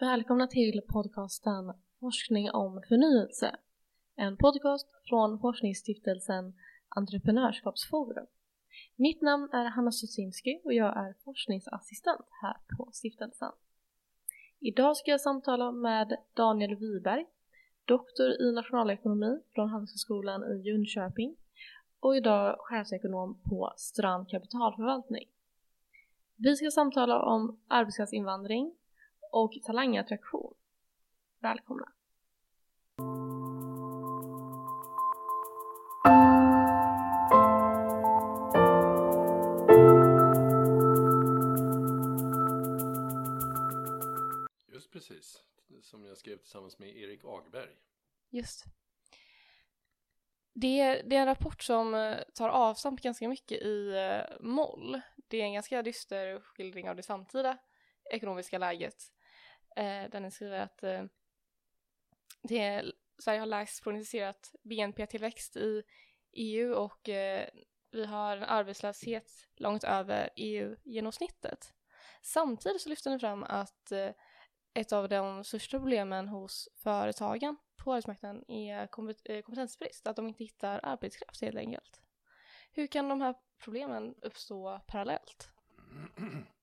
Välkomna till podcasten Forskning om förnyelse. En podcast från forskningsstiftelsen Entreprenörskapsforum. Mitt namn är Hanna Susinski och jag är forskningsassistent här på stiftelsen. Idag ska jag samtala med Daniel Wiberg, doktor i nationalekonomi från Handelshögskolan i Jönköping och idag chefsekonom på Strand kapitalförvaltning. Vi ska samtala om arbetskraftsinvandring och talangattraktion. Välkomna! Just precis, som jag skrev tillsammans med Erik Agberg. Just. Det är, det är en rapport som eh, tar avstamp ganska mycket i eh, moll. Det är en ganska dyster skildring av det samtida ekonomiska läget. Eh, där den skriver att eh, det är, Sverige har lägst prognostiserat BNP-tillväxt i EU och eh, vi har en arbetslöshet långt över EU-genomsnittet. Samtidigt så lyfter den fram att eh, ett av de största problemen hos företagen på arbetsmarknaden är eh, kompetensbrist, att de inte hittar arbetskraft helt enkelt. Hur kan de här problemen uppstå parallellt?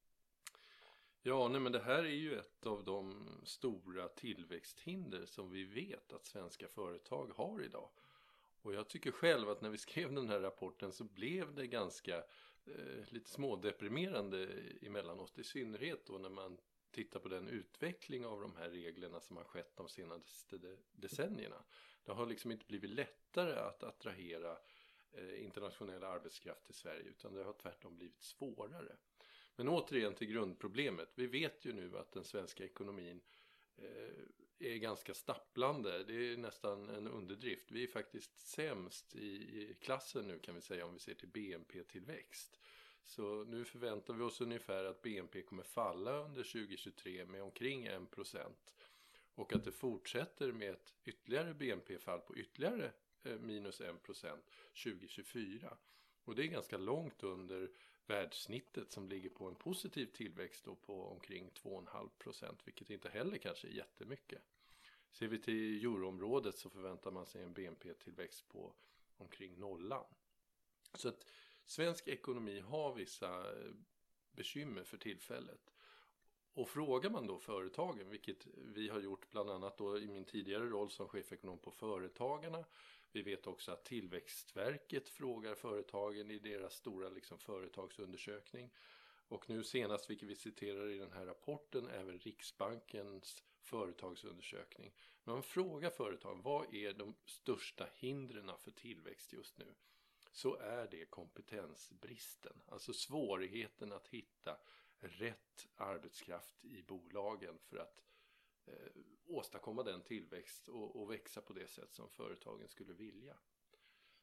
Ja, nej, men det här är ju ett av de stora tillväxthinder som vi vet att svenska företag har idag. Och jag tycker själv att när vi skrev den här rapporten så blev det ganska eh, lite smådeprimerande emellanåt, i synnerhet då när man tittar på den utveckling av de här reglerna som har skett de senaste decennierna. Det har liksom inte blivit lättare att attrahera eh, internationell arbetskraft till Sverige utan det har tvärtom blivit svårare. Men återigen till grundproblemet. Vi vet ju nu att den svenska ekonomin eh, är ganska stapplande. Det är nästan en underdrift. Vi är faktiskt sämst i klassen nu kan vi säga om vi ser till BNP-tillväxt. Så nu förväntar vi oss ungefär att BNP kommer falla under 2023 med omkring 1% och att det fortsätter med ett ytterligare BNP-fall på ytterligare eh, minus 1% 2024. Och det är ganska långt under världssnittet som ligger på en positiv tillväxt då på omkring 2,5 procent vilket inte heller kanske är jättemycket. Ser vi till euroområdet så förväntar man sig en BNP-tillväxt på omkring nollan. Så att svensk ekonomi har vissa eh, bekymmer för tillfället. Och frågar man då företagen, vilket vi har gjort bland annat då i min tidigare roll som chefekonom på Företagarna vi vet också att Tillväxtverket frågar företagen i deras stora liksom, företagsundersökning. Och nu senast, vilket vi citerar i den här rapporten, även Riksbankens företagsundersökning. Men man frågar företagen, vad är de största hindren för tillväxt just nu? Så är det kompetensbristen, alltså svårigheten att hitta rätt arbetskraft i bolagen för att eh, åstadkomma den tillväxt och, och, växa på det sätt som företagen skulle vilja.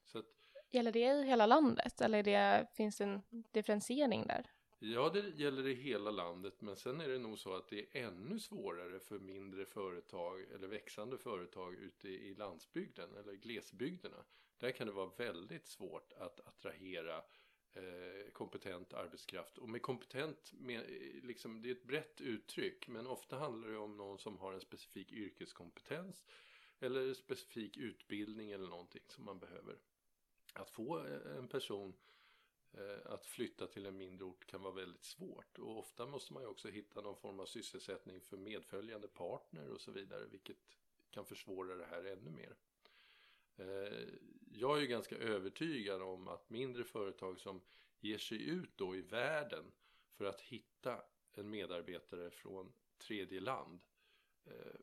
Så att, Gäller det i hela landet eller det, finns det en differentiering där? Ja, det gäller i hela landet, men sen är det nog så att det är ännu svårare för mindre företag eller växande företag ute i landsbygden eller glesbygderna. Där kan det vara väldigt svårt att attrahera Eh, kompetent arbetskraft. Och med kompetent, med, eh, liksom, det är ett brett uttryck men ofta handlar det om någon som har en specifik yrkeskompetens eller specifik utbildning eller någonting som man behöver. Att få eh, en person eh, att flytta till en mindre ort kan vara väldigt svårt och ofta måste man ju också hitta någon form av sysselsättning för medföljande partner och så vidare vilket kan försvåra det här ännu mer. Jag är ju ganska övertygad om att mindre företag som ger sig ut då i världen för att hitta en medarbetare från tredje land eh,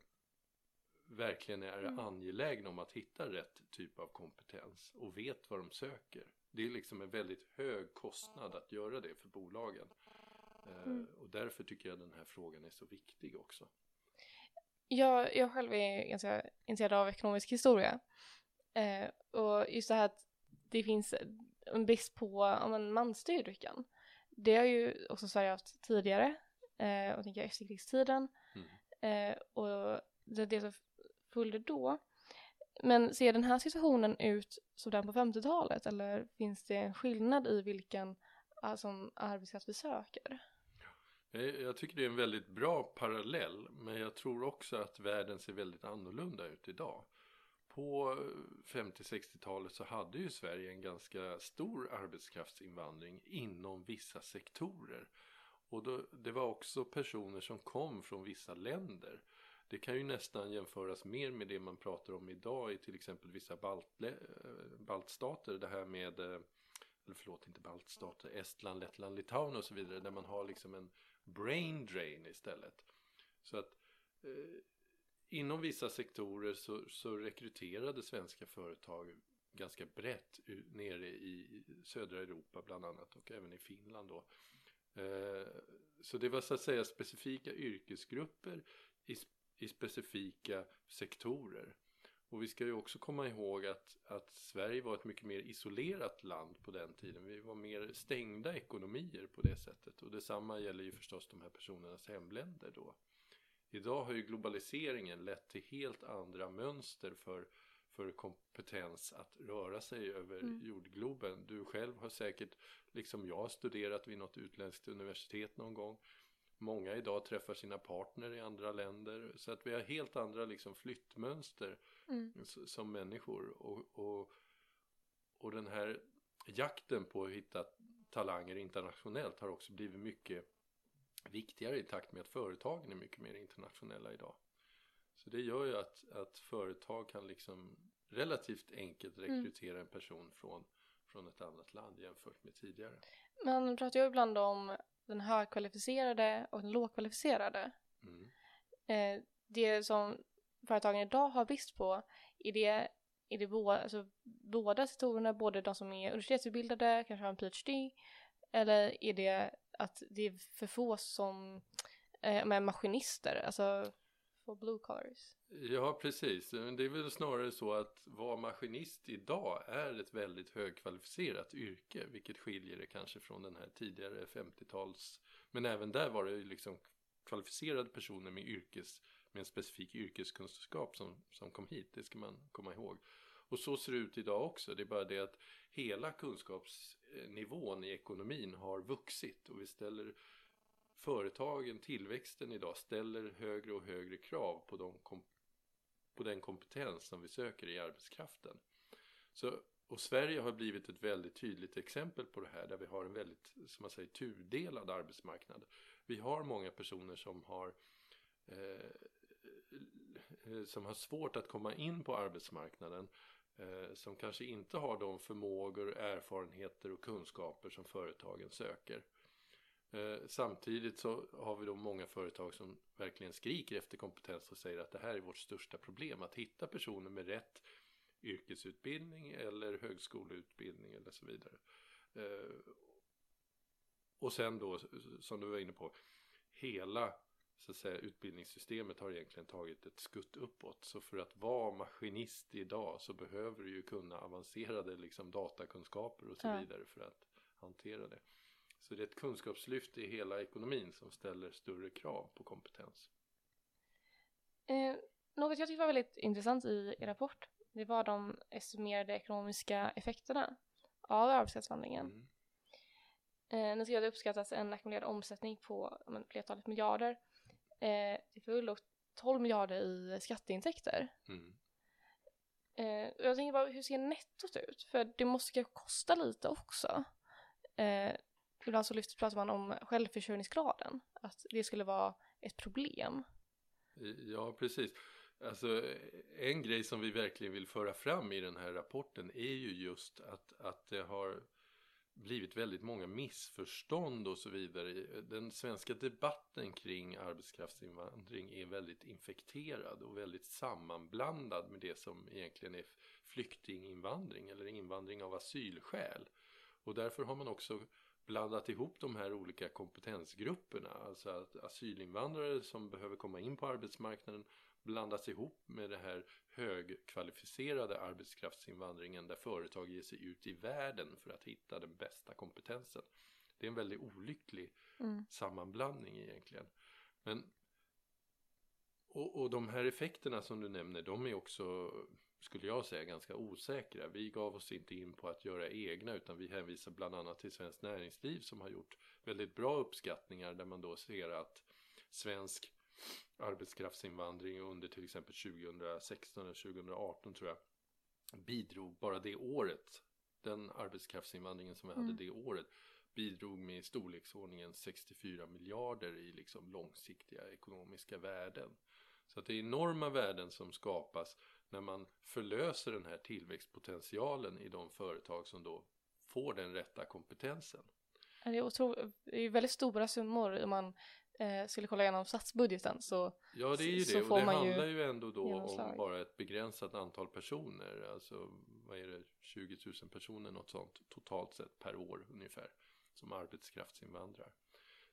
verkligen är mm. angelägna om att hitta rätt typ av kompetens och vet vad de söker. Det är liksom en väldigt hög kostnad att göra det för bolagen. Eh, mm. Och därför tycker jag den här frågan är så viktig också. Jag, jag själv är ganska intresserad av ekonomisk historia Eh, och just det här att det finns en brist på om en mansstyrd yrken. Det har ju också Sverige haft tidigare, eh, och tänker efterkrigstiden. Mm. Eh, och det, det som följde då. Men ser den här situationen ut som den på 50-talet eller finns det en skillnad i vilken alltså, arbetskraft vi söker? Jag tycker det är en väldigt bra parallell men jag tror också att världen ser väldigt annorlunda ut idag. På 50-60-talet så hade ju Sverige en ganska stor arbetskraftsinvandring inom vissa sektorer. Och då, det var också personer som kom från vissa länder. Det kan ju nästan jämföras mer med det man pratar om idag i till exempel vissa baltle, eh, baltstater. Det här med, eh, eller förlåt inte baltstater, Estland, Lettland, Litauen och så vidare. Där man har liksom en brain drain istället. Så att eh, inom vissa sektorer så, så rekryterade svenska företag ganska brett nere i södra Europa bland annat och även i Finland då. Eh, så det var så att säga specifika yrkesgrupper i, i specifika sektorer. Och vi ska ju också komma ihåg att, att Sverige var ett mycket mer isolerat land på den tiden. Vi var mer stängda ekonomier på det sättet. Och detsamma gäller ju förstås de här personernas hemländer då. Idag har ju globaliseringen lett till helt andra mönster för, för kompetens att röra sig över Mm. jordgloben. Du själv har säkert, liksom jag, studerat vid något utländskt universitet någon gång. Många idag träffar sina partner i andra länder. Så att vi har helt andra liksom flyttmönster Mm. som människor. Och, och, och den här jakten på att hitta talanger internationellt har också blivit mycket viktigare i takt med att företagen är mycket mer internationella idag. Så det gör ju att, att företag kan liksom relativt enkelt Mm. rekrytera en person från, från ett annat land jämfört med tidigare. Man pratar ju ibland om den högkvalificerade och den lågkvalificerade. Mm. Eh, det som företagen idag har brist på, är det, är det bo, alltså, båda sektorerna, både de som är universitetsutbildade, kanske har en PhD, eller är det att det är för få som eh, med maskinister, alltså för blue collars? Ja, precis. Men det är väl snarare så att vara maskinist idag är ett väldigt högkvalificerat yrke, vilket skiljer det kanske från den här tidigare 50-tals... Men även där var det ju liksom kvalificerade personer med, yrkes, med en specifik yrkeskunskap som, som kom hit, det ska man komma ihåg. Och så ser det ut idag också, det är bara det att hela kunskapsnivån i ekonomin har vuxit och vi ställer företagen, tillväxten idag ställer högre och högre krav på, de kom, på den kompetens som vi söker i arbetskraften. Så, och Sverige har blivit ett väldigt tydligt exempel på det här där vi har en väldigt, som man säger, tudelad arbetsmarknad. Vi har många personer som har eh, som har svårt att komma in på arbetsmarknaden eh, Eh, som kanske inte har de förmågor, erfarenheter och kunskaper som företagen söker. Eh, samtidigt så har vi då många företag som verkligen skriker efter kompetens och säger att det här är vårt största problem. Att hitta personer med rätt yrkesutbildning eller högskoleutbildning eller så vidare. Eh, och sen då, som du var inne på, hela så att säga, utbildningssystemet har egentligen tagit ett skutt uppåt. Så för att vara maskinist idag så behöver du ju kunna avancerade liksom, datakunskaper och så Ja. vidare för att hantera det. Så det är ett kunskapslyft i hela ekonomin som ställer större krav på kompetens. Eh, något jag tyckte var väldigt intressant i er rapport, det var de estimerade ekonomiska effekterna av arbetskraftsinvandringen. Mm. Eh, ni skrev att det uppskattas en ackumulerad omsättning på men, flertalet miljarder. Eh, till full och 12 miljarder i skatteintäkter. Mm. Eh, jag tänker bara, hur ser nettot ut? För det måste ju kosta lite också. Eh, ibland så lyfter, pratar man om självförsörjningsgraden, att det skulle vara ett problem. Ja, precis. Alltså, en grej som vi verkligen vill föra fram i den här rapporten är ju just att, att det har blivit väldigt många missförstånd och så vidare. Den svenska debatten kring arbetskraftsinvandring är väldigt infekterad och väldigt sammanblandad med det som egentligen är flyktinginvandring eller invandring av asylskäl. Och därför har man också blandat ihop de här olika kompetensgrupperna. Alltså att asylinvandrare som behöver komma in på arbetsmarknaden blandas ihop med det här högkvalificerade arbetskraftsinvandringen där företag ger sig ut i världen för att hitta den bästa kompetensen. Det är en väldigt olycklig Mm. sammanblandning egentligen. Men och, och de här effekterna som du nämner, de är också, skulle jag säga, ganska osäkra. Vi gav oss inte in på att göra egna, utan vi hänvisar bland annat till Svenskt Näringsliv som har gjort väldigt bra uppskattningar där man då ser att svensk arbetskraftsinvandring under till exempel 2016 eller 2018 tror jag bidrog bara det året den arbetskraftsinvandringen som vi hade Mm. det året bidrog med i storleksordningen 64 miljarder i liksom långsiktiga ekonomiska värden. Så att det är enorma värden som skapas när man förlöser den här tillväxtpotentialen i de företag som då får den rätta kompetensen. Det är, otro... det är väldigt stora summor om man eh, skulle kolla igenom statsbudgeten så Ja det är ju det och det handlar ju ändå då om genomslag. bara ett begränsat antal personer. Alltså vad är det, 20 000 personer något sånt totalt sett per år ungefär som arbetskraftsinvandrar.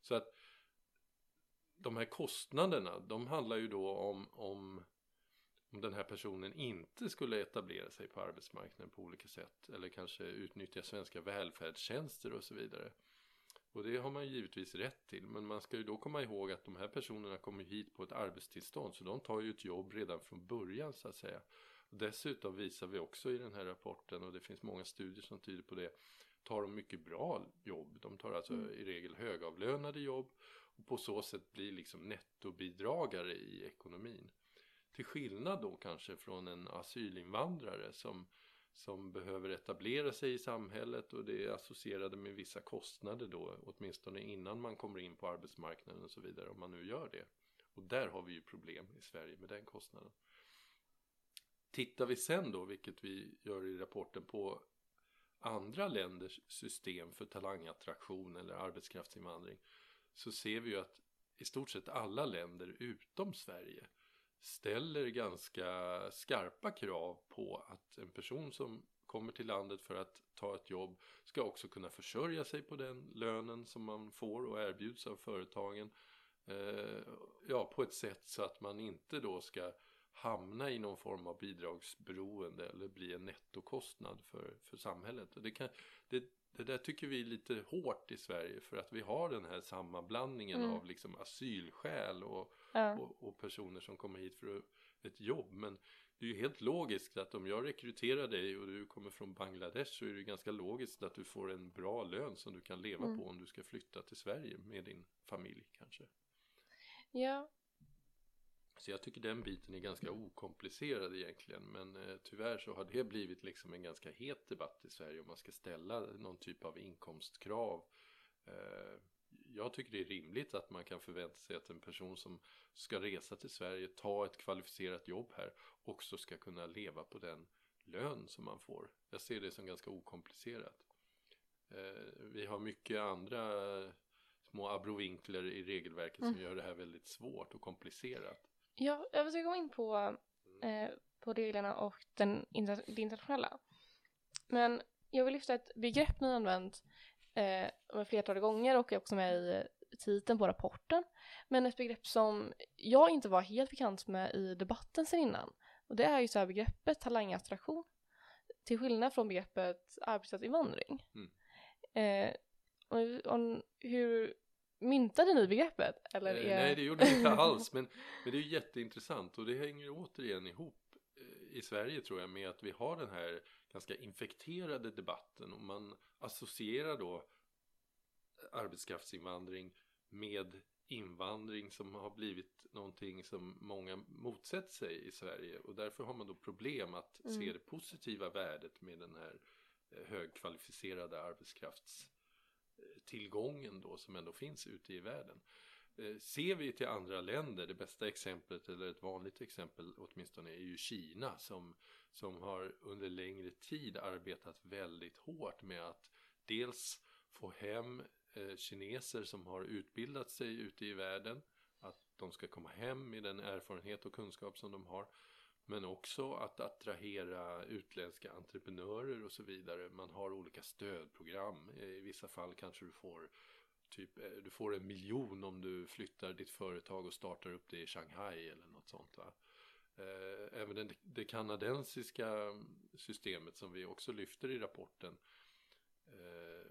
Så att de här kostnaderna de handlar ju då om, om om den här personen inte skulle etablera sig på arbetsmarknaden på olika sätt eller kanske utnyttja svenska välfärdstjänster och så vidare. Och det har man ju givetvis rätt till men man ska ju då komma ihåg att de här personerna kommer hit på ett arbetstillstånd så de tar ju ett jobb redan från början så att säga. Och dessutom visar vi också i den här rapporten och det finns många studier som tyder på det tar de mycket bra jobb. De tar alltså Mm. i regel högavlönade jobb och på så sätt blir liksom nettobidragare i ekonomin. Till skillnad då kanske från en asylinvandrare som, som behöver etablera sig i samhället och det är associerade med vissa kostnader då åtminstone innan man kommer in på arbetsmarknaden och så vidare om man nu gör det. Och där har vi ju problem i Sverige med den kostnaden. Tittar vi sen då, vilket vi gör i rapporten på andra länders system för talangattraktion eller arbetskraftsinvandring så ser vi ju att i stort sett alla länder utom Sverige ställer ganska skarpa krav på att en person som kommer till landet för att ta ett jobb ska också kunna försörja sig på den lönen som man får och erbjuds av företagen. Eh, ja, på ett sätt så att man inte då ska hamna i någon form av bidragsberoende eller bli en nettokostnad för, för samhället. Det, kan, det, det där tycker vi är lite hårt i Sverige för att vi har den här sammanblandningen Mm. av liksom asylskäl och, ja. och, och personer som kommer hit för ett jobb. Men det är ju helt logiskt att om jag rekryterar dig och du kommer från Bangladesh så är det ju ganska logiskt att du får en bra lön som du kan leva Mm. på om du ska flytta till Sverige med din familj kanske. ja, Så jag tycker den biten är ganska okomplicerad egentligen men eh, tyvärr så har det blivit liksom en ganska het debatt i Sverige om man ska ställa någon typ av inkomstkrav. Eh, jag tycker det är rimligt att man kan förvänta sig att en person som ska resa till Sverige, ta ett kvalificerat jobb här också ska kunna leva på den lön som man får. Jag ser det som ganska okomplicerat. Eh, vi har mycket andra små abrovinkler i regelverket som Mm. gör det här väldigt svårt och komplicerat. ja, jag ska gå in på, eh, på reglerna och den det internationella. Men jag vill lyfta ett begrepp ni använt eh, med flertalet gånger och är också med i titeln på rapporten. Men ett begrepp som jag inte var helt bekant med i debatten sen innan. Och det är ju så här begreppet talangattraktion. Till skillnad från begreppet arbetskraftsinvandring. Mm. Eh, och, och hur myntade ni begreppet? Eller Eh, är... Nej, det gjorde vi inte alls. Men, men det är ju jätteintressant och det hänger återigen ihop eh, i Sverige tror jag med att vi har den här ganska infekterade debatten och man associerar då arbetskraftsinvandring med invandring som har blivit någonting som många motsätter sig i Sverige och därför har man då problem att Mm. se det positiva värdet med den här eh, högkvalificerade arbetskraftstillgången då som ändå finns ute i världen. Eh, ser vi till andra länder, det bästa exemplet eller ett vanligt exempel åtminstone är ju Kina som, som har under längre tid arbetat väldigt hårt med att dels få hem eh, kineser som har utbildat sig ute i världen, att de ska komma hem med den erfarenhet och kunskap som de har. Men också att attrahera utländska entreprenörer och så vidare. Man har olika stödprogram. Eh, I vissa fall kanske du får typ, eh, du får en miljon om du flyttar ditt företag och startar upp det i Shanghai eller något sånt va. Eh, även det kanadensiska systemet som vi också lyfter i rapporten eh,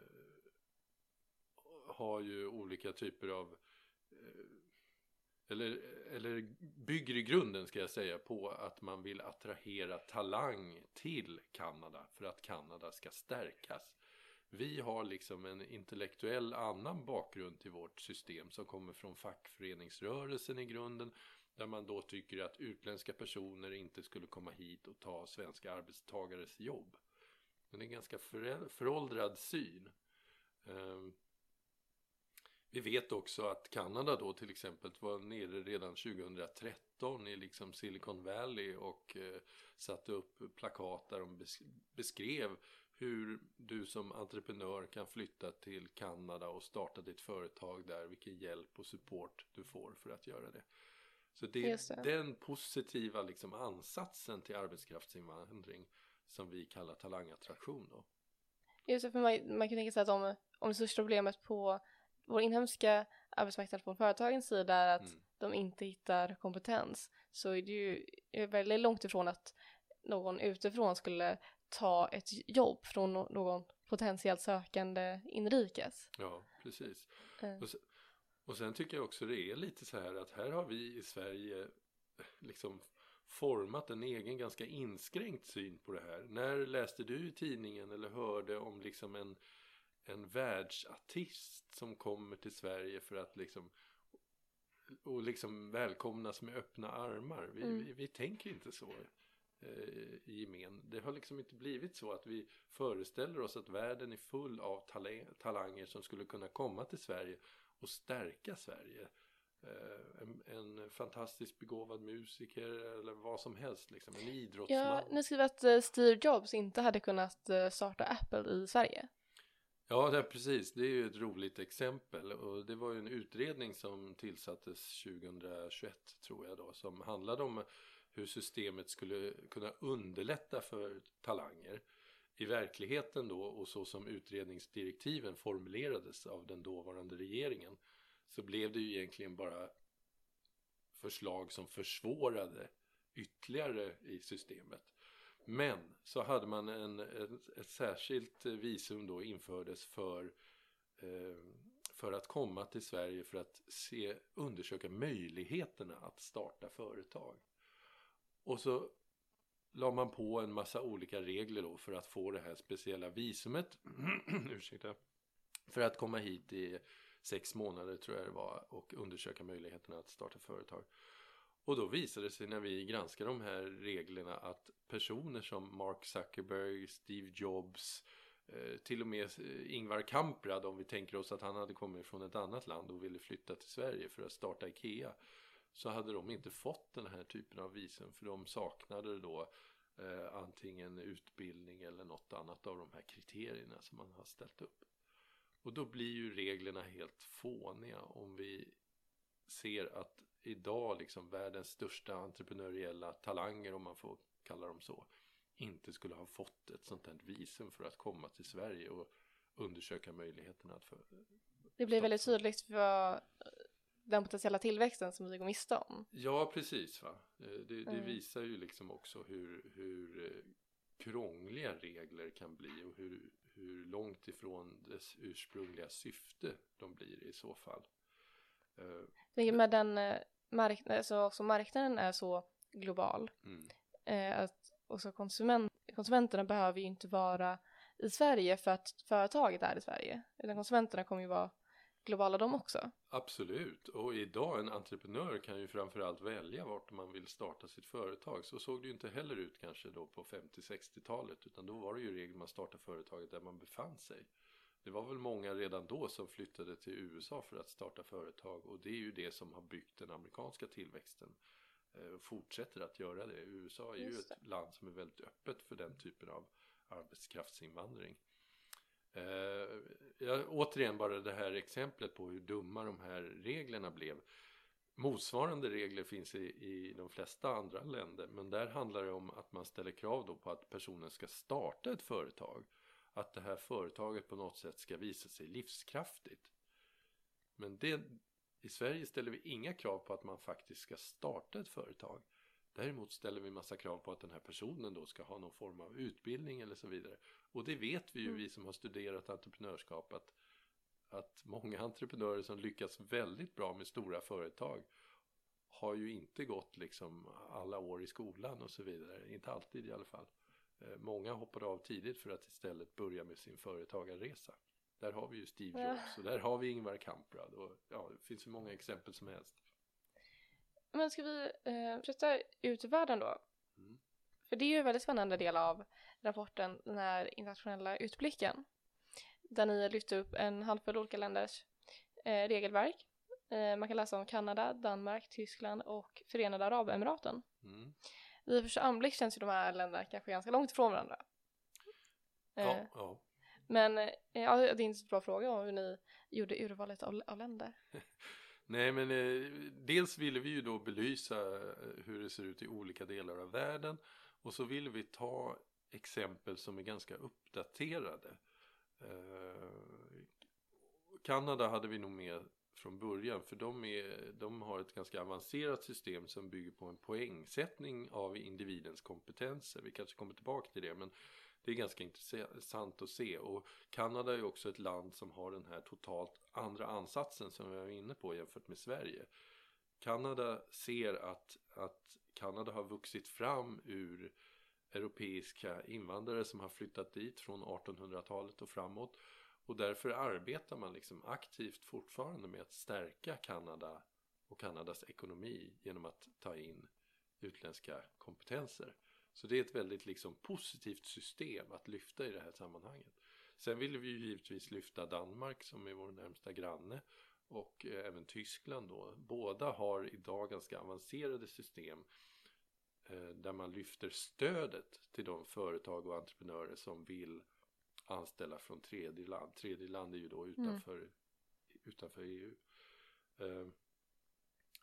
har ju olika typer av eh, eller, eller bygger i grunden ska jag säga på att man vill attrahera talang till Kanada för att Kanada ska stärkas. Vi har liksom en intellektuell annan bakgrund till vårt system som kommer från fackföreningsrörelsen i grunden där man då tycker att utländska personer inte skulle komma hit och ta svenska arbetstagares jobb. Det är en ganska föråldrad syn. Ehm, vi vet också att Kanada då till exempel var nere redan 2013 i liksom Silicon Valley och eh, satte upp plakat där de beskrev hur du som entreprenör kan flytta till Kanada och starta ditt företag där, vilken hjälp och support du får för att göra det. Så det är det. den positiva liksom ansatsen till arbetskraftsinvandring som vi kallar talangattraktion då. Just det, för man, man kan tänka sig att om, om det största problemet på vår inhemska arbetsmarknad från företagens sida är att mm. de inte hittar kompetens så är det ju väldigt långt ifrån att någon utifrån skulle ta ett jobb från någon potentiellt sökande inrikes. Ja, precis. Mm. Och, sen, och sen tycker jag också det är lite så här att här har vi i Sverige liksom format en egen ganska inskränkt syn på det här. När läste du i tidningen eller hörde om liksom en, en världsartist som kommer till Sverige för att liksom och liksom välkomnas med öppna armar. Vi, mm. vi, vi tänker inte så i gemen. Det har liksom inte blivit så att vi föreställer oss att världen är full av talanger som skulle kunna komma till Sverige och stärka Sverige. Eh, en, en, fantastiskt begåvad musiker eller vad som helst, liksom, en idrottsman. Ja, ni skriver att eh, Steve Jobs inte hade kunnat eh, starta Apple i Sverige. Ja, det precis. Det är ju ett roligt exempel och det var ju en utredning som tillsattes 2021 tror jag då som handlade om hur systemet skulle kunna underlätta för talanger. I verkligheten då och så som utredningsdirektiven formulerades av den dåvarande regeringen så blev det ju egentligen bara förslag som försvårade ytterligare i systemet. Men så hade man en, ett, ett särskilt visum då infördes för, eh, för att komma till Sverige för att se, undersöka möjligheterna att starta företag. Och så la man på en massa olika regler då för att få det här speciella visumet. Ursäkta. För att komma hit i sex månader tror jag det var och undersöka möjligheterna att starta företag. Och då visade det sig när vi granskade de här reglerna att personer som Mark Zuckerberg, Steve Jobs, eh, till och med eh, Ingvar Kamprad om vi tänker oss att han hade kommit från ett annat land och ville flytta till Sverige för att starta IKEA så hade de inte fått den här typen av visum för de saknade då eh, antingen utbildning eller något annat av de här kriterierna som man har ställt upp. Och då blir ju reglerna helt fåniga om vi ser att idag liksom världens största entreprenöriella talanger om man får kalla dem så inte skulle ha fått ett sånt här visum för att komma till Sverige och undersöka möjligheterna att för, Det blir väldigt tydligt vad den potentiella tillväxten som vi går miste om. Ja, precis. Va? Eh, det, det mm. visar ju liksom också hur, hur eh, krångliga regler kan bli och hur, hur långt ifrån dess ursprungliga syfte de blir i så fall. Uh, med den marknaden, alltså också marknaden är så global mm. att också konsument, konsumenterna behöver ju inte vara i Sverige för att företaget är i Sverige. Utan konsumenterna kommer ju vara globala de också. Absolut, och idag en entreprenör kan ju framförallt välja vart man vill starta sitt företag. Så såg det ju inte heller ut kanske då på 50-60-talet utan då var det ju regel man startade företaget där man befann sig. Det var väl många redan då som flyttade till USA för att starta företag och det är ju det som har byggt den amerikanska tillväxten eh, och fortsätter att göra det. USA är ju ett land som är väldigt öppet för den typen av arbetskraftsinvandring. Eh, jag, återigen bara det här exemplet på hur dumma de här reglerna blev. Motsvarande regler finns i, i de flesta andra länder men där handlar det om att man ställer krav då på att personen ska starta ett företag. Att det här företaget på något sätt ska visa sig livskraftigt. Men det, i Sverige ställer vi inga krav på att man faktiskt ska starta ett företag. Däremot ställer vi massa krav på att den här personen då ska ha någon form av utbildning eller så vidare. Och det vet vi ju, mm. vi som har studerat entreprenörskap, att, att många entreprenörer som lyckas väldigt bra med stora företag har ju inte gått liksom alla år i skolan och så vidare. Inte alltid i alla fall. Eh, många hoppade av tidigt för att istället börja med sin företagarresa. Där har vi ju Steve. Jobs och där har vi Ingvar Kamprad och ja, det finns hur många exempel som helst. Men ska vi eh, flytta ut i världen då? Mm. För det är ju en väldigt spännande del av rapporten, den här internationella utblicken. Där ni lyfter upp en handfull olika länders eh, regelverk. Eh, man kan läsa om Kanada, Danmark, Tyskland och Förenade Arabemiraten. Mm. Vid första anblick känns ju de här länderna kanske ganska långt ifrån varandra. Eh, Ja, ja. Men eh, ja, det är inte så bra fråga om hur ni gjorde urvalet av, av länder. Nej men eh, dels ville vi ju då belysa eh, hur det ser ut i olika delar av världen och så ville vi ta exempel som är ganska uppdaterade. Eh, Kanada hade vi nog med från början för de, är, de har ett ganska avancerat system som bygger på en poängsättning av individens kompetenser. Vi kanske kommer tillbaka till det men det är ganska intressant att se och Kanada är ju också ett land som har den här totalt andra ansatsen som vi var inne på jämfört med Sverige. Kanada ser att, att Kanada har vuxit fram ur europeiska invandrare som har flyttat dit från 1800-talet och framåt och därför arbetar man liksom aktivt fortfarande med att stärka Kanada och Kanadas ekonomi genom att ta in utländska kompetenser. Så det är ett väldigt liksom positivt system att lyfta i det här sammanhanget. Sen vill vi ju givetvis lyfta Danmark som är vår närmsta granne och eh, även Tyskland då. Båda har idag ganska avancerade system eh, där man lyfter stödet till de företag och entreprenörer som vill anställa från tredje land. Tredje land är ju då utanför, utanför EU. Eh,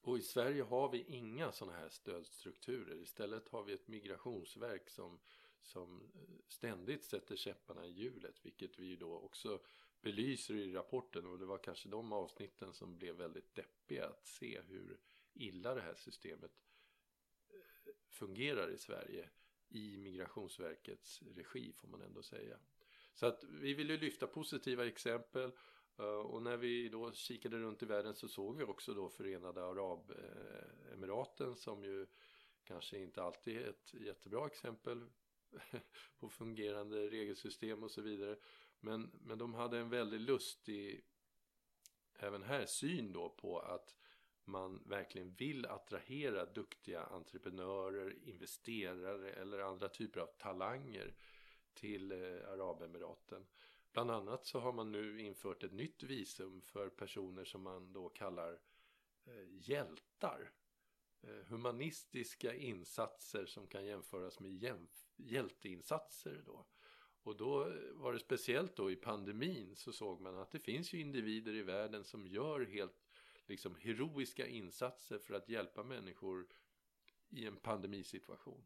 och i Sverige har vi inga sådana här stödstrukturer. Istället har vi ett migrationsverk som, som eh, ständigt sätter käpparna i hjulet. Vilket vi ju då också belyser i rapporten. Och det var kanske de avsnitten som blev väldigt deppiga. Att se hur illa det här systemet eh, fungerar i Sverige. I Migrationsverkets regi får man ändå säga. Så att vi vill ju lyfta positiva exempel. Eh, och när vi då kikade runt i världen så såg vi också då Förenade Arabemiraten som ju kanske inte alltid är ett jättebra exempel på fungerande regelsystem och så vidare. Men, men de hade en väldigt lustig, även här, syn då på att man verkligen vill attrahera duktiga entreprenörer, investerare eller andra typer av talanger till eh, Arabemiraten. Bland annat så har man nu infört ett nytt visum för personer som man då kallar eh, hjältar. Eh, humanistiska insatser som kan jämföras med jämf- hjälteinsatser då. Och då var det speciellt då i pandemin så såg man att det finns ju individer i världen som gör helt liksom heroiska insatser för att hjälpa människor i en pandemisituation.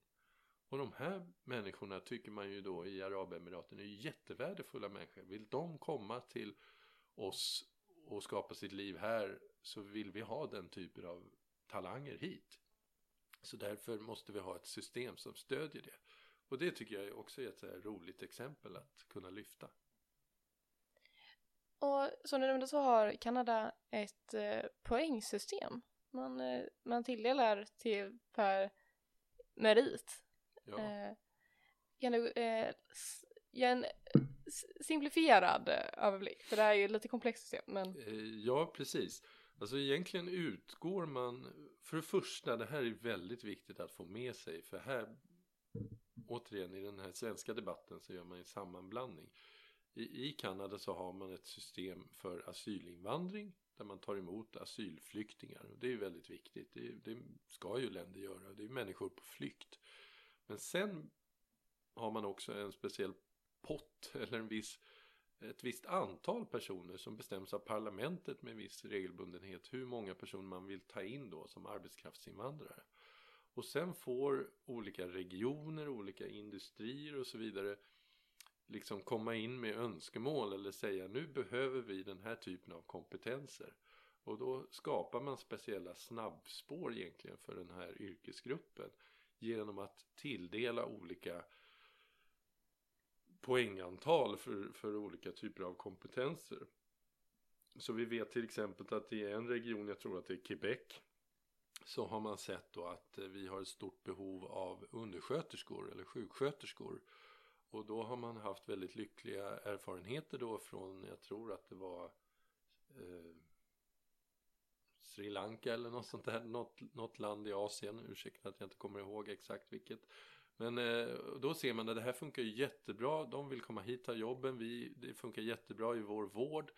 Och de här människorna tycker man ju då i Arabemiraten är jättevärdefulla människor. Vill de komma till oss och skapa sitt liv här så vill vi ha den typen av talanger hit. Så därför måste vi ha ett system som stödjer det. Och det tycker jag också är ett roligt exempel att kunna lyfta. Och som du nämnde så har Kanada ett eh, poängsystem. Man, eh, man tilldelar till per merit. Ja, Eh, eh, ge en simplifierad eh, överblick? För det här är ju lite komplext system. Men ja precis. Alltså egentligen utgår man, för det första, det här är väldigt viktigt att få med sig, för här, återigen i den här svenska debatten så gör man en sammanblandning. I, I Kanada så har man ett system för asylinvandring där man tar emot asylflyktingar. Och det är ju väldigt viktigt, det, det ska ju länder göra, det är människor på flykt. Men sen har man också en speciell pott eller en viss, ett visst antal personer som bestäms av parlamentet med viss regelbundenhet hur många personer man vill ta in då som arbetskraftsinvandrare. Och sen får olika regioner, olika industrier och så vidare liksom komma in med önskemål eller säga nu behöver vi den här typen av kompetenser. Och då skapar man speciella snabbspår egentligen för den här yrkesgruppen genom att tilldela olika poängantal för, för olika typer av kompetenser. Så vi vet till exempel att i en region, jag tror att det är Quebec, så har man sett då att vi har ett stort behov av undersköterskor eller sjuksköterskor. Och då har man haft väldigt lyckliga erfarenheter då från, jag tror att det var eh, Sri Lanka eller något sånt där, något, något land i Asien, ursäkta att jag inte kommer ihåg exakt vilket. Men eh, då ser man att det här funkar jättebra, de vill komma hit, ta jobben, vi, det funkar jättebra i vår vård.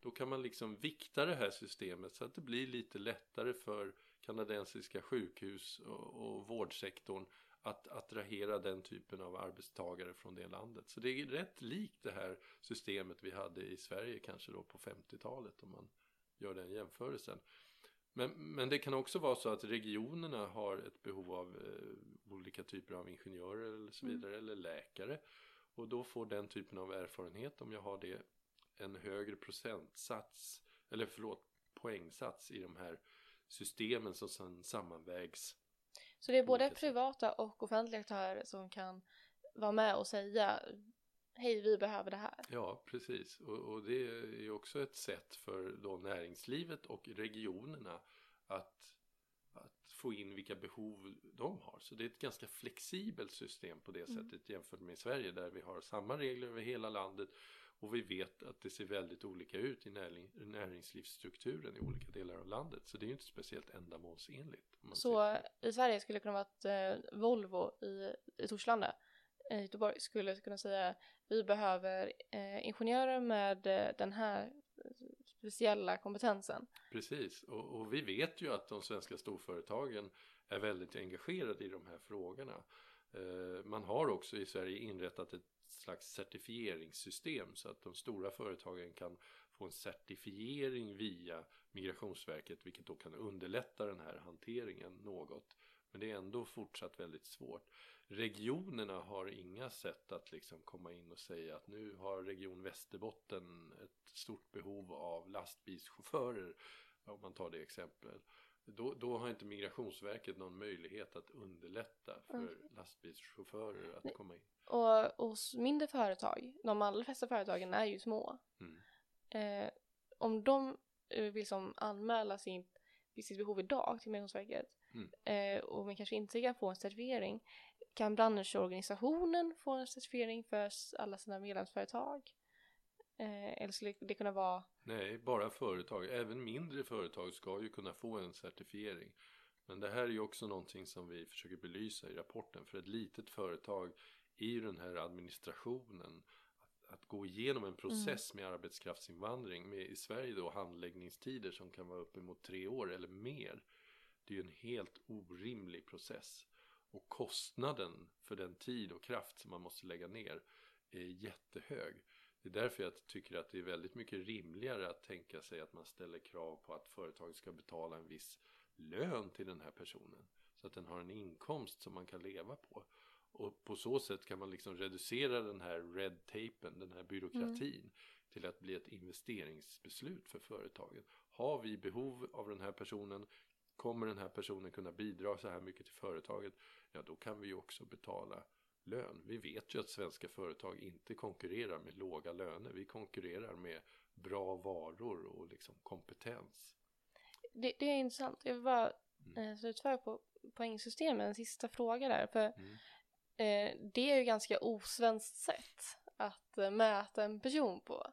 Då kan man liksom vikta det här systemet så att det blir lite lättare för kanadensiska sjukhus och, och vårdsektorn att attrahera den typen av arbetstagare från det landet. Så det är rätt likt det här systemet vi hade i Sverige kanske då på 50-talet om man gör den jämförelsen. Men, men det kan också vara så att regionerna har ett behov av eh, olika typer av ingenjörer eller så Mm. vidare eller läkare. Och då får den typen av erfarenhet om jag har det en högre procentsats eller förlåt poängsats i de här systemen som sedan sammanvägs. Så det är både privata och offentliga aktörer som kan vara med och säga hej vi behöver det här. Ja, precis. Och, och det är också ett sätt för då näringslivet och regionerna att, att få in vilka behov de har. Så det är ett ganska flexibelt system på det Mm. sättet jämfört med Sverige där vi har samma regler över hela landet och vi vet att det ser väldigt olika ut i näring, näringslivsstrukturen i olika delar av landet. Så det är ju inte speciellt ändamålsenligt. Så i Sverige skulle det kunna vara att eh, Volvo i, i Torslanda Göteborg skulle kunna säga vi behöver eh, ingenjörer med eh, den här eh, speciella kompetensen. Precis, och, och vi vet ju att de svenska storföretagen är väldigt engagerade i de här frågorna. Eh, man har också i Sverige inrättat ett slags certifieringssystem så att de stora företagen kan få en certifiering via Migrationsverket vilket då kan underlätta den här hanteringen något. Men det är ändå fortsatt väldigt svårt. Regionerna har inga sätt att liksom komma in och säga att nu har Region Västerbotten ett stort behov av lastbilschaufförer, om man tar det exemplet. Då, då har inte Migrationsverket någon möjlighet att underlätta för Mm. lastbilschaufförer att Nej. komma in. Och hos mindre företag, de allra flesta företagen är ju små. Mm. Eh, om de eh, vill som anmäla sin, sitt behov idag till Migrationsverket Mm. eh, och man kanske inte kan få en certifiering kan branschorganisationen få en certifiering för alla sina medlemsföretag? Eh, eller skulle det kunna vara Nej, bara företag. Även mindre företag ska ju kunna få en certifiering. Men det här är ju också någonting som vi försöker belysa i rapporten. För ett litet företag i ju den här administrationen att, att gå igenom en process med arbetskraftsinvandring med i Sverige då handläggningstider som kan vara uppemot tre år eller mer. Det är ju en helt orimlig process. Och kostnaden för den tid och kraft som man måste lägga ner är jättehög. Det är därför jag tycker att det är väldigt mycket rimligare att tänka sig att man ställer krav på att företaget ska betala en viss lön till den här personen. Så att den har en inkomst som man kan leva på. Och på så sätt kan man liksom reducera den här red tapen, den här byråkratin till att bli ett investeringsbeslut för företaget. Har vi behov av den här personen? Kommer den här personen kunna bidra så här mycket till företaget? Ja, då kan vi ju också betala lön. Vi vet ju att svenska företag inte konkurrerar med låga löner. Vi konkurrerar med bra varor och liksom kompetens. det, det är intressant. Jag vill bara Mm. eh, slutföra på poängsystemet, en sista fråga där. För Mm. eh, det är ju ganska osvenskt sätt att eh, mäta en person på.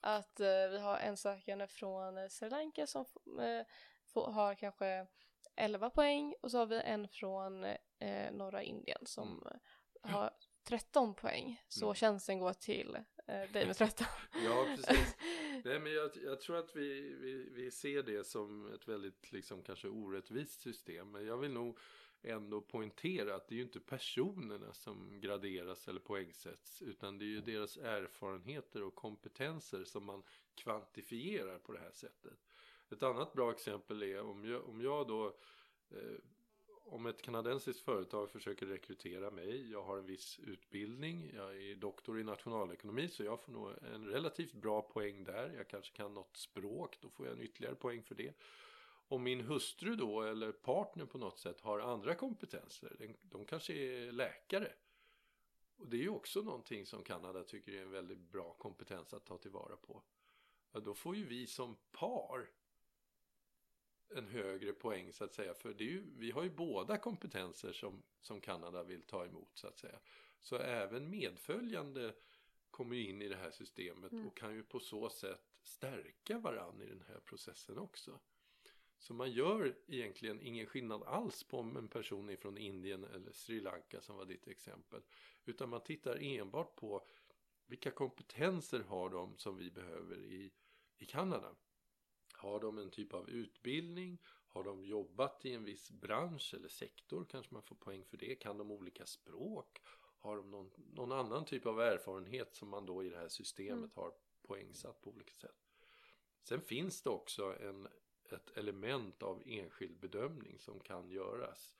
Att eh, vi har en sökande från eh, Sri Lanka som får, har kanske 11 poäng och så har vi en från eh, norra Indien som Mm. har 13 poäng. Så Mm. tjänsten går till eh, dig med 13. Ja, precis. Nej, men jag, jag tror att vi, vi, vi ser det som ett väldigt liksom, kanske orättvist system. Men jag vill nog ändå poängtera att det är ju inte personerna som graderas eller poängsätts. Utan det är ju deras erfarenheter och kompetenser som man kvantifierar på det här sättet. Ett annat bra exempel är om jag, om jag då eh, om ett kanadensiskt företag försöker rekrytera mig, jag har en viss utbildning, jag är doktor i nationalekonomi så jag får nog en relativt bra poäng där. Jag kanske kan något språk, då får jag en ytterligare poäng för det. Om min hustru då eller partner på något sätt har andra kompetenser, de, de kanske är läkare. Och det är ju också någonting som Kanada tycker är en väldigt bra kompetens att ta tillvara på. Ja, då får ju vi som par en högre poäng så att säga. För det är ju, vi har ju båda kompetenser som, som Kanada vill ta emot så att säga. Så även medföljande kommer ju in i det här systemet Mm. och kan ju på så sätt stärka varann i den här processen också. Så man gör egentligen ingen skillnad alls på om en person är från Indien eller Sri Lanka som var ditt exempel. Utan man tittar enbart på vilka kompetenser har de som vi behöver i, i Kanada. Har de en typ av utbildning? Har de jobbat i en viss bransch eller sektor? Kanske man får poäng för det. Kan de olika språk? Har de någon, någon annan typ av erfarenhet som man då i det här systemet har poängsatt på olika sätt? Sen finns det också en, ett element av enskild bedömning som kan göras.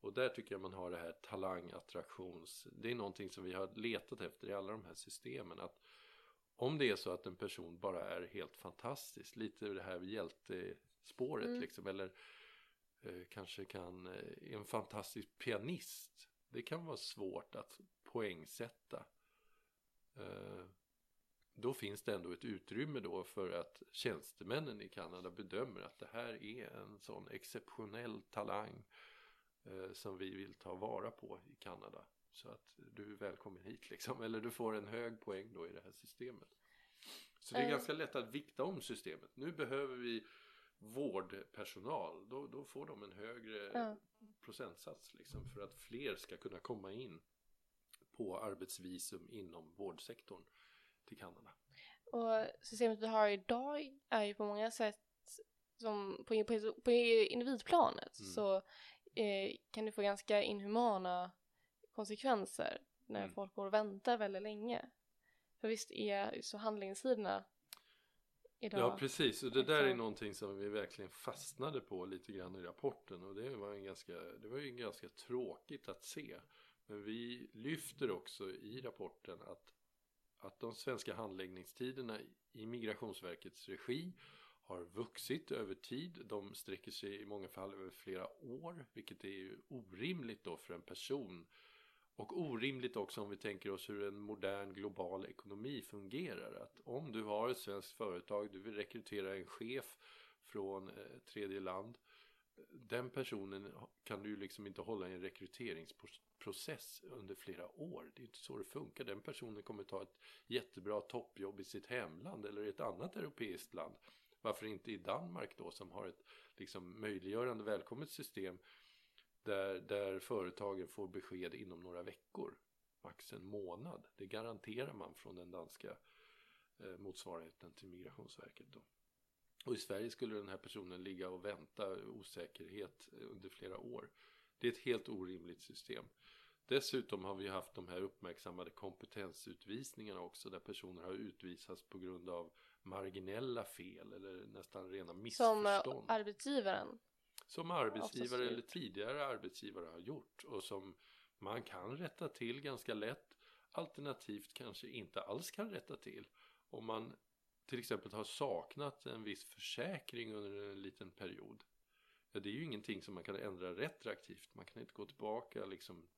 Och där tycker jag man har det här talangattraktions... Det är någonting som vi har letat efter i alla de här systemen. Att om det är så att en person bara är helt fantastisk, lite det här hjältespåret Mm. liksom, eller eh, kanske kan, eh, en fantastisk pianist. Det kan vara svårt att poängsätta. Eh, då finns det ändå ett utrymme då för att tjänstemännen i Kanada bedömer att det här är en sån exceptionell talang eh, som vi vill ta vara på i Kanada. Så att du är välkommen hit liksom, eller du får en hög poäng då i det här systemet. Så det är Eh. ganska lätt att vikta om systemet. Nu behöver vi vårdpersonal, då, då får de en högre Ja. procentsats liksom för att fler ska kunna komma in på arbetsvisum inom vårdsektorn till Kanada. Och systemet vi har idag är ju på många sätt som på, på, på individplanet Mm. så eh, kan det få ganska inhumana konsekvenser när Mm. folk går och väntar väldigt länge. För visst är så handläggningstiderna idag... Ja precis, och det där är Exakt. någonting som vi verkligen fastnade på lite grann i rapporten och det var, en ganska, det var ju ganska tråkigt att se. Men vi lyfter också i rapporten att, att de svenska handläggningstiderna i Migrationsverkets regi har vuxit över tid. De sträcker sig i många fall över flera år, vilket är orimligt då för en person. Och orimligt också om vi tänker oss hur en modern global ekonomi fungerar. Att om du har ett svenskt företag, du vill rekrytera en chef från eh, tredje land. Den personen kan du ju liksom inte hålla i en rekryteringsprocess under flera år. Det är inte så det funkar. Den personen kommer ta ett jättebra toppjobb i sitt hemland eller i ett annat europeiskt land. Varför inte i Danmark då som har ett liksom möjliggörande välkommet system där, där företagen får besked inom några veckor, max en månad. Det garanterar man från den danska eh, motsvarigheten till Migrationsverket. Då. Och i Sverige skulle den här personen ligga och vänta osäkerhet eh, under flera år. Det är ett helt orimligt system. Dessutom har vi haft de här uppmärksammade kompetensutvisningarna också där personer har utvisats på grund av marginella fel eller nästan rena som eh, missförstånd. arbetsgivaren. Som arbetsgivare eller tidigare arbetsgivare har gjort och som man kan rätta till ganska lätt alternativt kanske inte alls kan rätta till om man till exempel har saknat en viss försäkring under en liten period. Ja, det är ju ingenting som man kan ändra retroaktivt. Man kan inte gå tillbaka liksom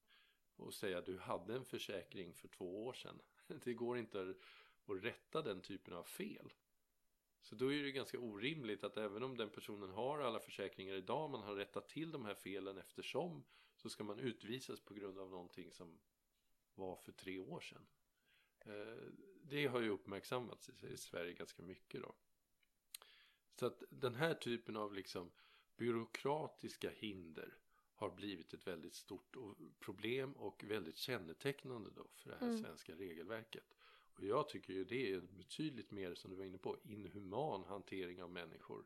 och säga att du hade en försäkring för två år sedan. Det går inte att rätta den typen av fel. Så då är det ganska orimligt att även om den personen har alla försäkringar idag, man har rättat till de här felen eftersom, så ska man utvisas på grund av någonting som var för tre år sedan. Eh, Det har ju uppmärksammats i Sverige ganska mycket då. Så att den här typen av liksom byråkratiska hinder har blivit ett väldigt stort problem och väldigt kännetecknande då för det här Mm. svenska regelverket. Och jag tycker ju det är betydligt mer, som du var inne på, inhuman hantering av människor.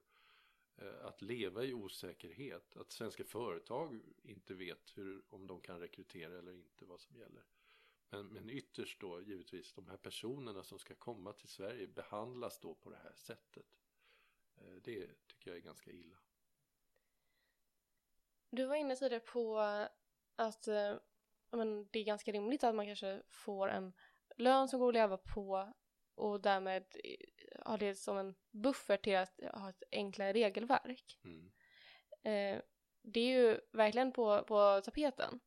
Eh, att leva i osäkerhet, att svenska företag inte vet hur, om de kan rekrytera eller inte, vad som gäller. Men, men ytterst då givetvis, de här personerna som ska komma till Sverige behandlas då på det här sättet. Eh, det tycker jag är ganska illa. Du var inne tidigare på att eh, men det är ganska rimligt att man kanske får en lön som går att leva på och därmed har det som en buffert till att ha ett enklare regelverk. Mm. Eh, det är ju verkligen på, på tapeten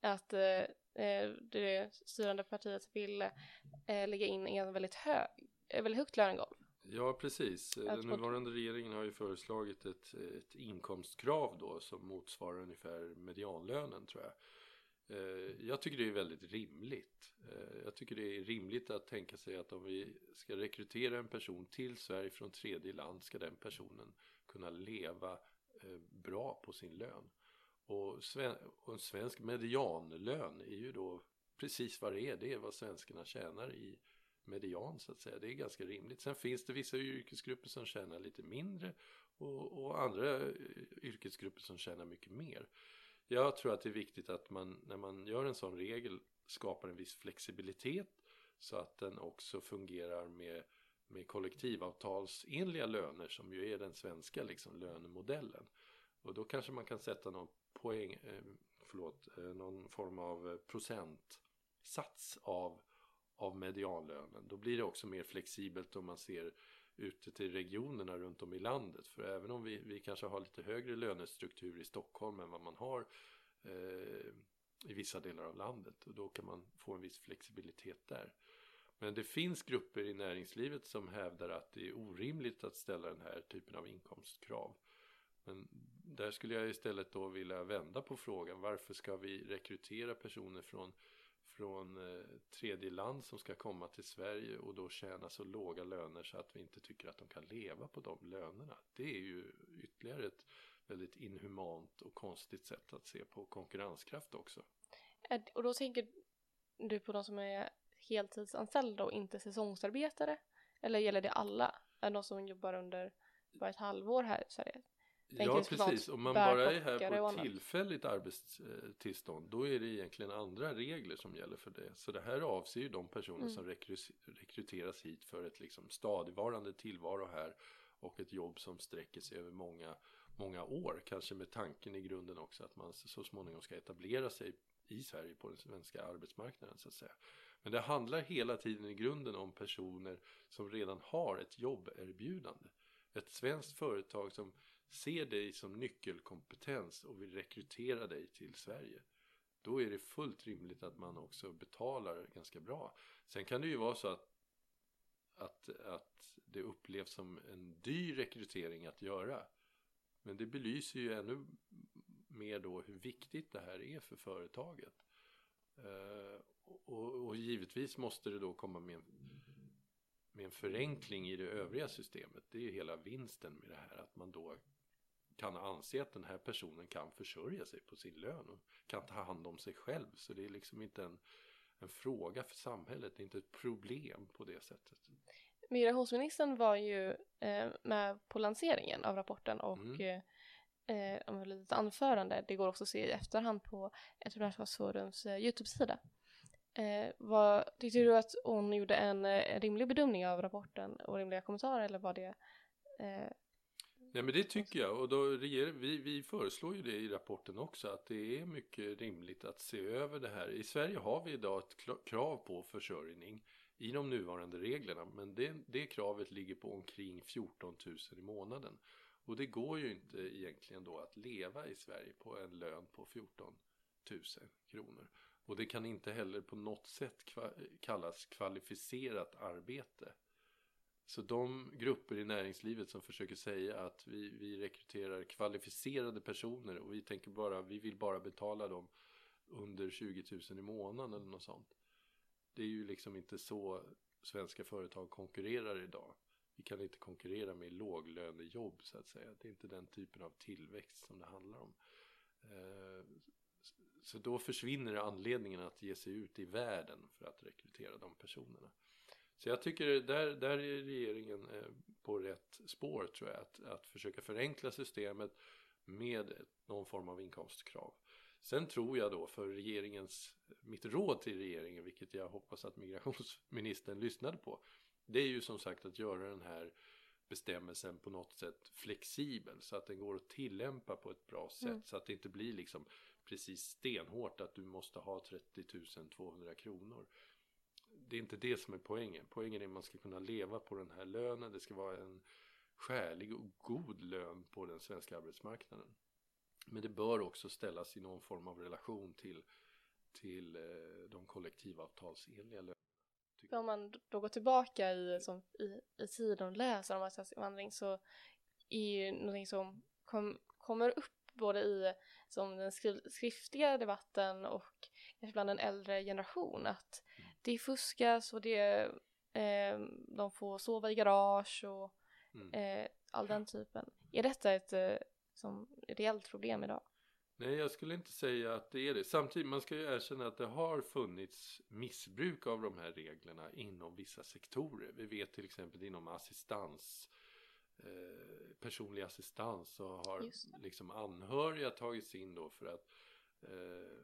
att eh, eh, det styrande partiet vill eh, lägga in en väldigt, hög, eh, väldigt högt lönegolv. Ja, precis. Den nuvarande regeringen har ju föreslagit ett, ett inkomstkrav då som motsvarar ungefär medianlönen tror jag. Eh, jag tycker det är väldigt rimligt. Eh, jag tycker det är rimligt att tänka sig att om vi ska rekrytera en person till Sverige från tredje land ska den personen kunna leva eh, bra på sin lön. Och, en svensk medianlön är ju då precis vad det är. Det är vad svenskarna tjänar i median så att säga. Det är ganska rimligt. Sen finns det vissa yrkesgrupper som tjänar lite mindre och, och andra yrkesgrupper som tjänar mycket mer. Jag tror att det är viktigt att man när man gör en sån regel skapar en viss flexibilitet så att den också fungerar med, med kollektivavtalsenliga löner som ju är den svenska liksom, lönemodellen. Och då kanske man kan sätta någon poäng, eh, förlåt, eh, någon form av eh, procentsats av av medianlönen. Då blir det också mer flexibelt om man ser ute till regionerna runt om i landet. För även om vi, vi kanske har lite högre lönestruktur i Stockholm än vad man har eh, i vissa delar av landet. Och då kan man få en viss flexibilitet där. Men det finns grupper i näringslivet som hävdar att det är orimligt att ställa den här typen av inkomstkrav. Men där skulle jag istället då vilja vända på frågan. Varför ska vi rekrytera personer från från eh, tredje land som ska komma till Sverige och då tjäna så låga löner så att vi inte tycker att de kan leva på de lönerna. Det är ju ytterligare ett väldigt inhumant och konstigt sätt att se på konkurrenskraft också. Och då tänker du på de som är heltidsanställda och inte säsongsarbetare? Eller gäller det alla? Är det de som jobbar under bara ett halvår här i Sverige? Ja precis, om man bara är här på annat? tillfälligt arbetstillstånd då är det egentligen andra regler som gäller för det. Så det här avser ju de personer Mm. som rekry- rekryteras hit för ett liksom stadigvarande tillvaro här och ett jobb som sträcker sig över många, många år. Kanske med tanken i grunden också att man så småningom ska etablera sig i Sverige på den svenska arbetsmarknaden så att säga. Men det handlar hela tiden i grunden om personer som redan har ett jobberbjudande. Ett svenskt företag som ser dig som nyckelkompetens och vill rekrytera dig till Sverige. Då är det fullt rimligt att man också betalar ganska bra. Sen kan det ju vara så att, att, att det upplevs som en dyr rekrytering att göra. Men det belyser ju ännu mer då hur viktigt det här är för företaget. Eh, och, och givetvis måste det då komma med en, med en förenkling i det övriga systemet. Det är ju hela vinsten med det här att man då kan anse att den här personen kan försörja sig på sin lön och kan ta hand om sig själv. Så det är liksom inte en, en fråga för samhället, det är inte ett problem på det sättet. Migrationsministern var ju eh, med på lanseringen av rapporten och Mm. eh, eh, om ett litet anförande. Det går också att se i efterhand på Entreprenörskapsforums eh, Youtube-sida. Eh, vad, tyckte du att hon gjorde en eh, rimlig bedömning av rapporten och rimliga kommentarer eller var det eh, Nej men det tycker jag och då reger, vi, vi föreslår ju det i rapporten också att det är mycket rimligt att se över det här. I Sverige har vi idag ett krav på försörjning i de nuvarande reglerna men det, det kravet ligger på omkring 14 000 i månaden. Och det går ju inte egentligen då att leva i Sverige på en lön på 14 000 kronor. Och det kan inte heller på något sätt kva- kallas kvalificerat arbete. Så de grupper i näringslivet som försöker säga att vi, vi rekryterar kvalificerade personer och vi tänker bara, vi vill bara betala dem under 20 000 i månaden eller något sånt. Det är ju liksom inte så svenska företag konkurrerar idag. Vi kan inte konkurrera med låglönejobb så att säga. Det är inte den typen av tillväxt som det handlar om. Eh, så då försvinner anledningen att ge sig ut i världen för att rekrytera de personerna. Så jag tycker där, där är regeringen eh, på rätt spår tror jag. Att, att försöka förenkla systemet med någon form av inkomstkrav. Sen tror jag då för regeringens, mitt råd till regeringen, vilket jag hoppas att migrationsministern lyssnade på. Det är ju som sagt att göra den här bestämmelsen på något sätt flexibel så att den går att tillämpa på ett bra sätt. Mm. Så att det inte blir liksom precis stenhårt att du måste ha 30 200 kronor. Det är inte det som är poängen. Poängen är att man ska kunna leva på den här lönen. Det ska vara en skälig och god lön på den svenska arbetsmarknaden. Men det bör också ställas i någon form av relation till, till eh, de kollektivavtalsenliga lönerna. om man då går tillbaka i, som, i, i tiden och läser om arbetskraftsinvandring så är ju någonting som kom, kommer upp både i som den skriftliga debatten och kanske bland en äldre generation att. Det fuskas och det, eh, de får sova i garage och mm. eh, all den typen. Är detta ett eh, som reellt problem idag? Nej, jag skulle inte säga att det är det. Samtidigt, man ska ju erkänna att det har funnits missbruk av de här reglerna inom vissa sektorer. Vi vet till exempel inom assistans, eh, personlig assistans så har liksom anhöriga tagits in då för att eh,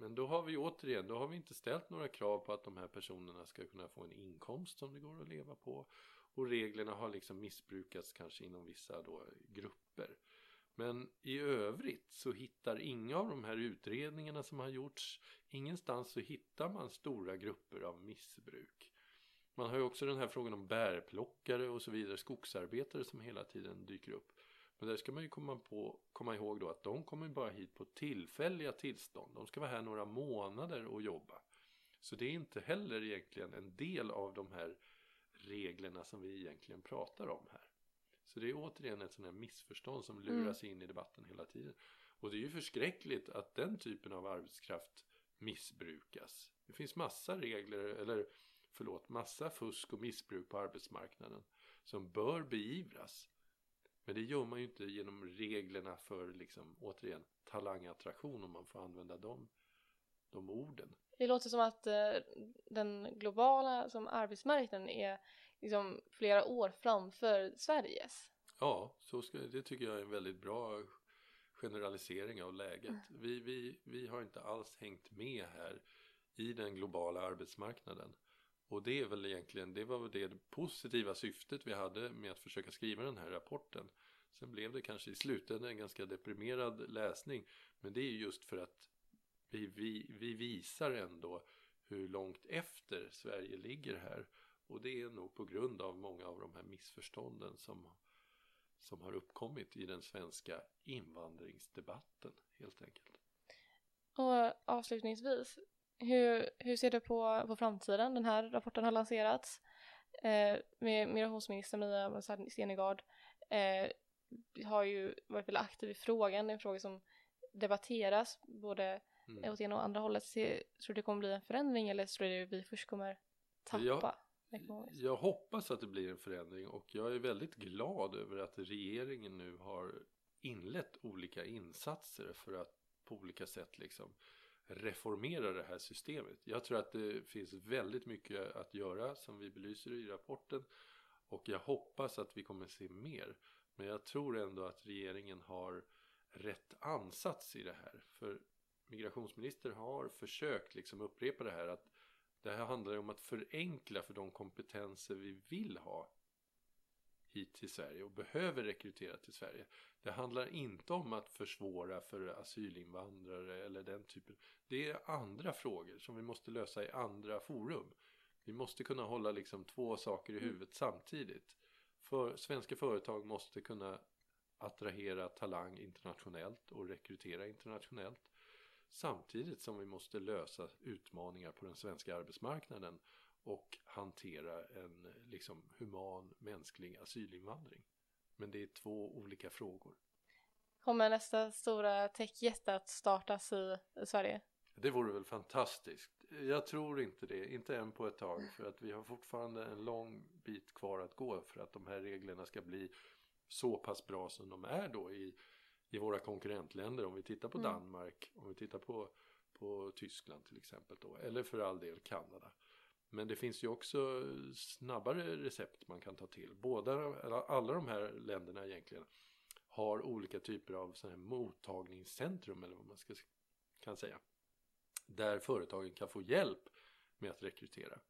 men då har vi återigen, då har vi inte ställt några krav på att de här personerna ska kunna få en inkomst som det går att leva på. Och reglerna har liksom missbrukats kanske inom vissa då grupper. Men i övrigt så hittar inga av de här utredningarna som har gjorts, ingenstans så hittar man stora grupper av missbruk. Man har ju också den här frågan om bärplockare och så vidare, skogsarbetare som hela tiden dyker upp. Men där ska man ju komma, på, komma ihåg då att de kommer bara hit på tillfälliga tillstånd. De ska vara här några månader och jobba. Så det är inte heller egentligen en del av de här reglerna som vi egentligen pratar om här. Så det är återigen ett sånt här missförstånd som luras mm. in i debatten hela tiden. Och det är ju förskräckligt att den typen av arbetskraft missbrukas. Det finns massa regler, eller förlåt, massa fusk och missbruk på arbetsmarknaden som bör beivras. Men det gör man ju inte genom reglerna för, liksom, återigen, talangattraktion om man får använda dem, de orden. Det låter som att eh, den globala som arbetsmarknaden är liksom flera år framför Sveriges. Ja, så ska, det tycker jag är en väldigt bra generalisering av läget. Mm. Vi, vi, vi har inte alls hängt med här i den globala arbetsmarknaden. Och det är väl egentligen, det var väl det positiva syftet vi hade med att försöka skriva den här rapporten. Sen blev det kanske i slutändan en ganska deprimerad läsning. Men det är just för att vi, vi, vi visar ändå hur långt efter Sverige ligger här. Och det är nog på grund av många av de här missförstånden som, som har uppkommit i den svenska invandringsdebatten helt enkelt. Och avslutningsvis, hur, hur ser du på, på framtiden? Den här rapporten har lanserats eh, med migrationsminister Mia Stenegard eh, har ju varit väldigt aktiv i frågan, det är en fråga som debatteras både mm. åt ena och andra hållet. tror du det kommer bli en förändring eller tror du vi först kommer tappa? Jag, jag hoppas att det blir en förändring och jag är väldigt glad över att regeringen nu har inlett olika insatser för att på olika sätt liksom reformera det här systemet. Jag tror att det finns väldigt mycket att göra som vi belyser i rapporten och jag hoppas att vi kommer se mer. Men jag tror ändå att regeringen har rätt ansats i det här. För migrationsminister har försökt liksom upprepa det här att det här handlar om att förenkla för de kompetenser vi vill ha hit till Sverige och behöver rekrytera till Sverige. Det handlar inte om att försvåra för asylinvandrare eller den typen. Det är andra frågor som vi måste lösa i andra forum. Vi måste kunna hålla liksom två saker i mm. huvudet samtidigt. För svenska företag måste kunna attrahera talang internationellt och rekrytera internationellt. Samtidigt som vi måste lösa utmaningar på den svenska arbetsmarknaden och hantera en liksom human mänsklig asylinvandring. Men det är två olika frågor. Kommer nästa stora techjätte att startas i, Sverige? Det vore väl fantastiskt. Jag tror inte det, inte än på ett tag för att vi har fortfarande en lång bit kvar att gå för att de här reglerna ska bli så pass bra som de är då i i våra konkurrentländer om vi tittar på mm. Danmark, om vi tittar på, på Tyskland till exempel då, eller för all del Kanada. Men det finns ju också snabbare recept man kan ta till. Båda, alla de här länderna egentligen har olika typer av sådana här mottagningscentrum eller vad man ska, kan säga. Där företagen kan få hjälp med att rekrytera.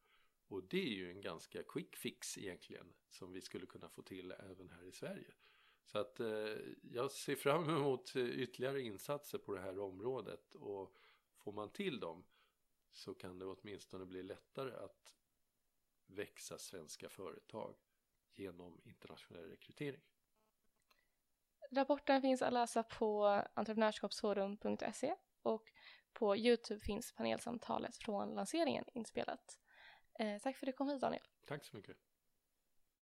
Och det är ju en ganska quick fix egentligen som vi skulle kunna få till även här i Sverige. Så att eh, jag ser fram emot ytterligare insatser på det här området och får man till dem så kan det åtminstone bli lättare att växa svenska företag genom internationell rekrytering. Rapporten finns att läsa på entreprenörskapsforum.se och på Youtube finns panelsamtalet från lanseringen inspelat. Eh, tack för att du kom hit Daniel. Tack så mycket.